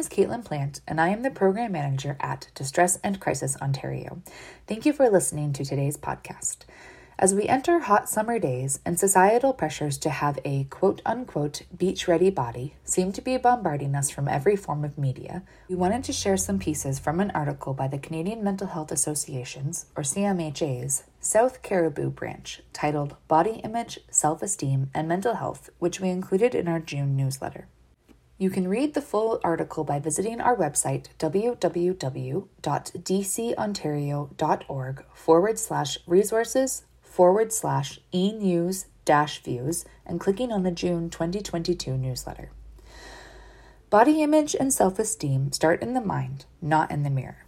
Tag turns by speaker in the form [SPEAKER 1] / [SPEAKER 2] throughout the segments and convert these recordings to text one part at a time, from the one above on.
[SPEAKER 1] Name is Caitlin Plant, and I am the Program Manager at Distress and Crisis Ontario. Thank you for listening to today's podcast. As we enter hot summer days and societal pressures to have a quote unquote beach ready body seem to be bombarding us from every form of media, we wanted to share some pieces from an article by the Canadian Mental Health Association's, or CMHA's, South Cariboo branch titled Body Image, Self Esteem, and Mental Health, which we included in our June newsletter. You can read the full article by visiting our website, www.dcontario.org forward slash resources forward slash e news dash views and clicking on the June 2022 newsletter. Body image and self esteem start in the mind, not in the mirror.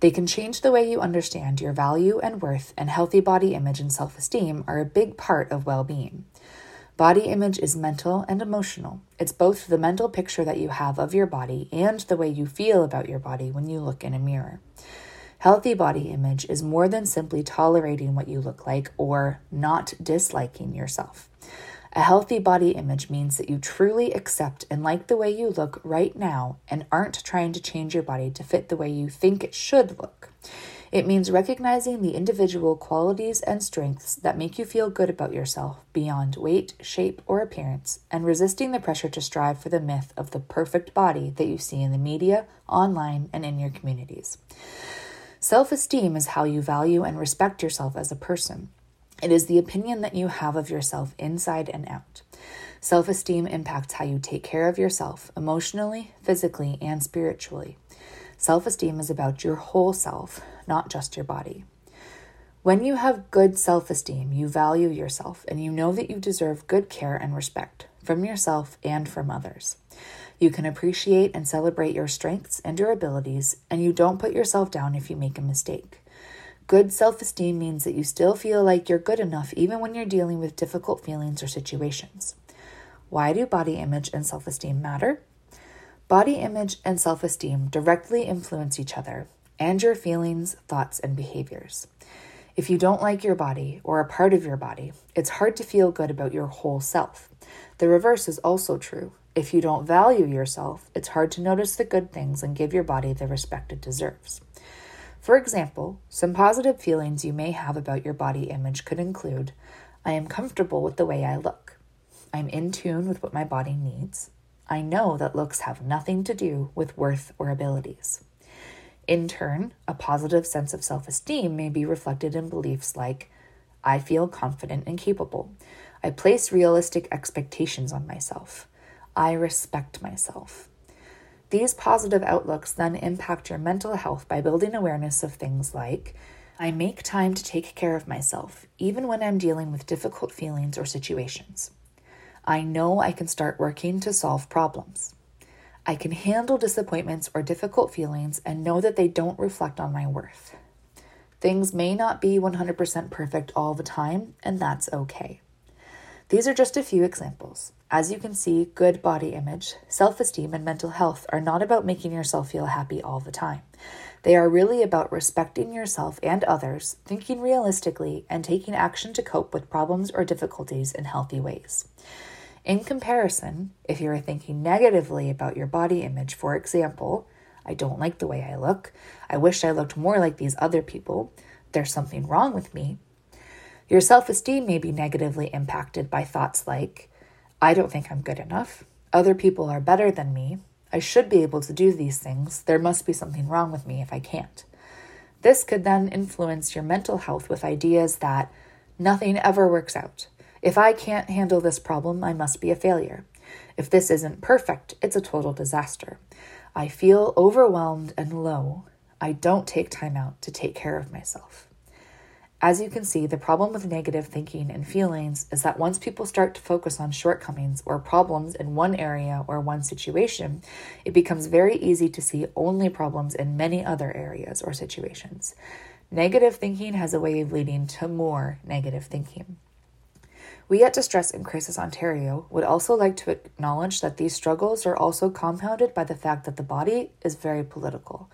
[SPEAKER 1] They can change the way you understand your value and worth, and healthy body image and self esteem are a big part of well being. Body image is mental and emotional. It's both the mental picture that you have of your body and the way you feel about your body when you look in a mirror. Healthy body image is more than simply tolerating what you look like or not disliking yourself. A healthy body image means that you truly accept and like the way you look right now and aren't trying to change your body to fit the way you think it should look. It means recognizing the individual qualities and strengths that make you feel good about yourself beyond weight, shape, or appearance, and resisting the pressure to strive for the myth of the perfect body that you see in the media, online, and in your communities. Self esteem is how you value and respect yourself as a person. It is the opinion that you have of yourself inside and out. Self esteem impacts how you take care of yourself emotionally, physically, and spiritually. Self esteem is about your whole self, not just your body. When you have good self esteem, you value yourself and you know that you deserve good care and respect from yourself and from others. You can appreciate and celebrate your strengths and your abilities, and you don't put yourself down if you make a mistake. Good self esteem means that you still feel like you're good enough even when you're dealing with difficult feelings or situations. Why do body image and self esteem matter? Body image and self esteem directly influence each other and your feelings, thoughts, and behaviors. If you don't like your body or a part of your body, it's hard to feel good about your whole self. The reverse is also true. If you don't value yourself, it's hard to notice the good things and give your body the respect it deserves. For example, some positive feelings you may have about your body image could include I am comfortable with the way I look. I'm in tune with what my body needs. I know that looks have nothing to do with worth or abilities. In turn, a positive sense of self esteem may be reflected in beliefs like I feel confident and capable. I place realistic expectations on myself. I respect myself. These positive outlooks then impact your mental health by building awareness of things like I make time to take care of myself, even when I'm dealing with difficult feelings or situations. I know I can start working to solve problems. I can handle disappointments or difficult feelings and know that they don't reflect on my worth. Things may not be 100% perfect all the time, and that's okay. These are just a few examples. As you can see, good body image, self esteem, and mental health are not about making yourself feel happy all the time. They are really about respecting yourself and others, thinking realistically, and taking action to cope with problems or difficulties in healthy ways. In comparison, if you are thinking negatively about your body image, for example, I don't like the way I look, I wish I looked more like these other people, there's something wrong with me, Your self esteem may be negatively impacted by thoughts like, I don't think I'm good enough. Other people are better than me. I should be able to do these things. There must be something wrong with me if I can't. This could then influence your mental health with ideas that nothing ever works out. If I can't handle this problem, I must be a failure. If this isn't perfect, it's a total disaster. I feel overwhelmed and low. I don't take time out to take care of myself. As you can see, the problem with negative thinking and feelings is that once people start to focus on shortcomings or problems in one area or one situation, it becomes very easy to see only problems in many other areas or situations. Negative thinking has a way of leading to more negative thinking. We at Distress and Crisis Ontario would also like to acknowledge that these struggles are also compounded by the fact that the body is very political.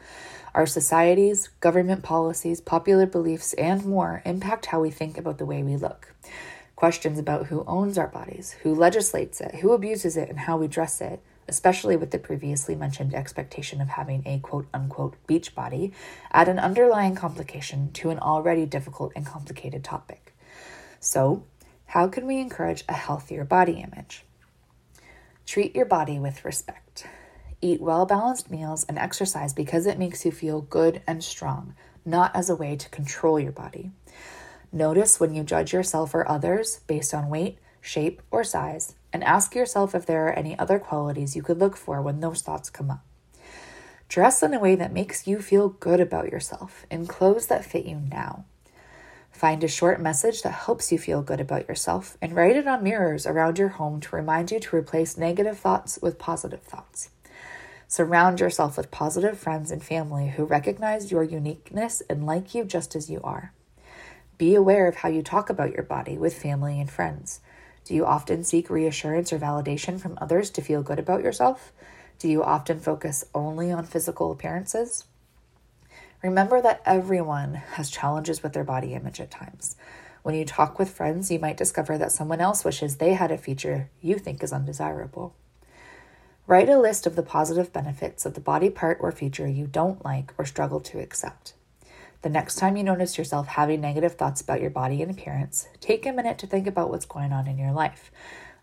[SPEAKER 1] Our societies, government policies, popular beliefs, and more impact how we think about the way we look. Questions about who owns our bodies, who legislates it, who abuses it, and how we dress it, especially with the previously mentioned expectation of having a quote unquote beach body, add an underlying complication to an already difficult and complicated topic. So, how can we encourage a healthier body image? Treat your body with respect. Eat well balanced meals and exercise because it makes you feel good and strong, not as a way to control your body. Notice when you judge yourself or others based on weight, shape, or size, and ask yourself if there are any other qualities you could look for when those thoughts come up. Dress in a way that makes you feel good about yourself in clothes that fit you now. Find a short message that helps you feel good about yourself and write it on mirrors around your home to remind you to replace negative thoughts with positive thoughts. Surround yourself with positive friends and family who recognize your uniqueness and like you just as you are. Be aware of how you talk about your body with family and friends. Do you often seek reassurance or validation from others to feel good about yourself? Do you often focus only on physical appearances? Remember that everyone has challenges with their body image at times. When you talk with friends, you might discover that someone else wishes they had a feature you think is undesirable. Write a list of the positive benefits of the body part or feature you don't like or struggle to accept. The next time you notice yourself having negative thoughts about your body and appearance, take a minute to think about what's going on in your life.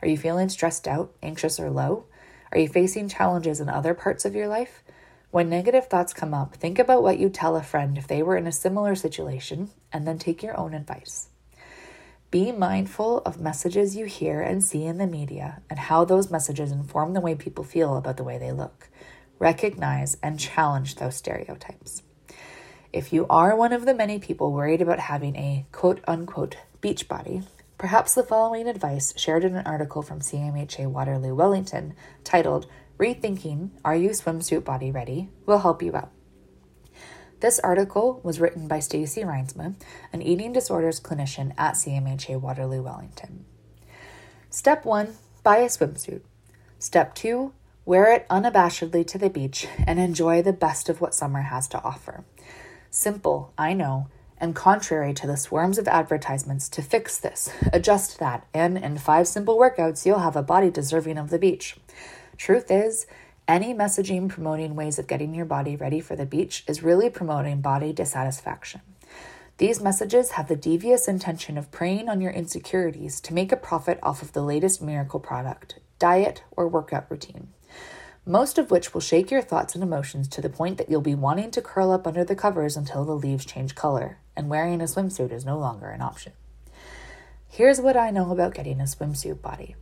[SPEAKER 1] Are you feeling stressed out, anxious, or low? Are you facing challenges in other parts of your life? When negative thoughts come up, think about what you'd tell a friend if they were in a similar situation, and then take your own advice. Be mindful of messages you hear and see in the media and how those messages inform the way people feel about the way they look. Recognize and challenge those stereotypes. If you are one of the many people worried about having a quote unquote beach body, perhaps the following advice shared in an article from CMHA Waterloo Wellington titled Rethinking Are You Swimsuit Body Ready will help you out. This article was written by Stacy Reinsma, an eating disorders clinician at CMHA Waterloo Wellington. Step 1 Buy a swimsuit. Step 2 Wear it unabashedly to the beach and enjoy the best of what summer has to offer. Simple, I know, and contrary to the swarms of advertisements to fix this, adjust that, and in five simple workouts, you'll have a body deserving of the beach. Truth is, any messaging promoting ways of getting your body ready for the beach is really promoting body dissatisfaction. These messages have the devious intention of preying on your insecurities to make a profit off of the latest miracle product, diet, or workout routine. Most of which will shake your thoughts and emotions to the point that you'll be wanting to curl up under the covers until the leaves change color, and wearing a swimsuit is no longer an option. Here's what I know about getting a swimsuit body.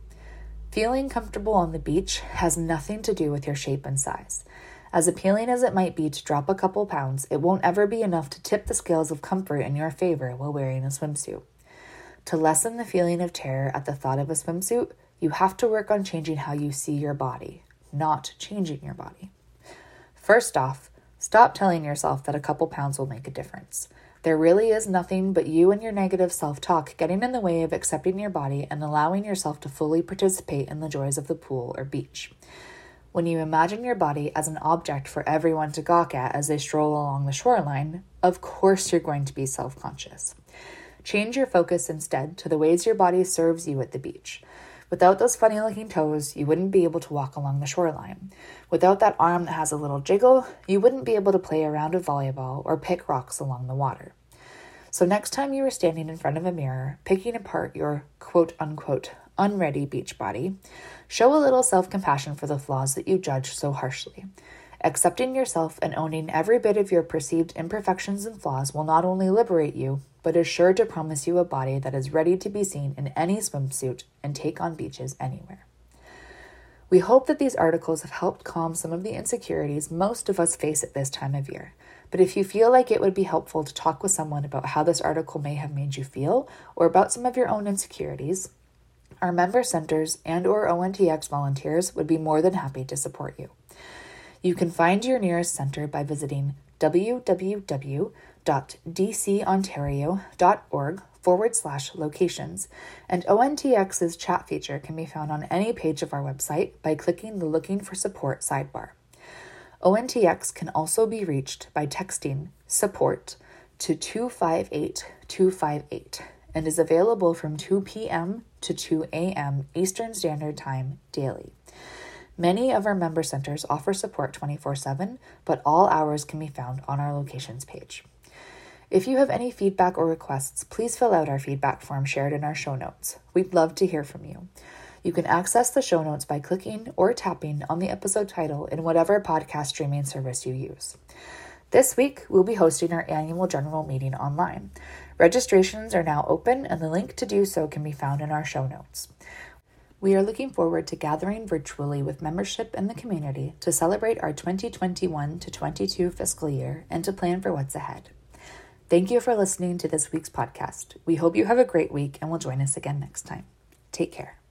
[SPEAKER 1] Feeling comfortable on the beach has nothing to do with your shape and size. As appealing as it might be to drop a couple pounds, it won't ever be enough to tip the scales of comfort in your favor while wearing a swimsuit. To lessen the feeling of terror at the thought of a swimsuit, you have to work on changing how you see your body, not changing your body. First off, stop telling yourself that a couple pounds will make a difference. There really is nothing but you and your negative self talk getting in the way of accepting your body and allowing yourself to fully participate in the joys of the pool or beach. When you imagine your body as an object for everyone to gawk at as they stroll along the shoreline, of course you're going to be self conscious. Change your focus instead to the ways your body serves you at the beach. Without those funny looking toes, you wouldn't be able to walk along the shoreline. Without that arm that has a little jiggle, you wouldn't be able to play a round of volleyball or pick rocks along the water. So, next time you are standing in front of a mirror, picking apart your quote unquote unready beach body, show a little self compassion for the flaws that you judge so harshly. Accepting yourself and owning every bit of your perceived imperfections and flaws will not only liberate you, but is sure to promise you a body that is ready to be seen in any swimsuit and take on beaches anywhere. We hope that these articles have helped calm some of the insecurities most of us face at this time of year. But if you feel like it would be helpful to talk with someone about how this article may have made you feel or about some of your own insecurities, our member centers and or ONTX volunteers would be more than happy to support you. You can find your nearest center by visiting www.dcontario.org forward slash locations, and ONTX's chat feature can be found on any page of our website by clicking the Looking for Support sidebar. ONTX can also be reached by texting support to 258 258 and is available from 2 p.m. to 2 a.m. Eastern Standard Time daily. Many of our member centers offer support 24 7, but all hours can be found on our locations page. If you have any feedback or requests, please fill out our feedback form shared in our show notes. We'd love to hear from you. You can access the show notes by clicking or tapping on the episode title in whatever podcast streaming service you use. This week, we'll be hosting our annual general meeting online. Registrations are now open, and the link to do so can be found in our show notes. We are looking forward to gathering virtually with membership and the community to celebrate our 2021 to 22 fiscal year and to plan for what's ahead. Thank you for listening to this week's podcast. We hope you have a great week and will join us again next time. Take care.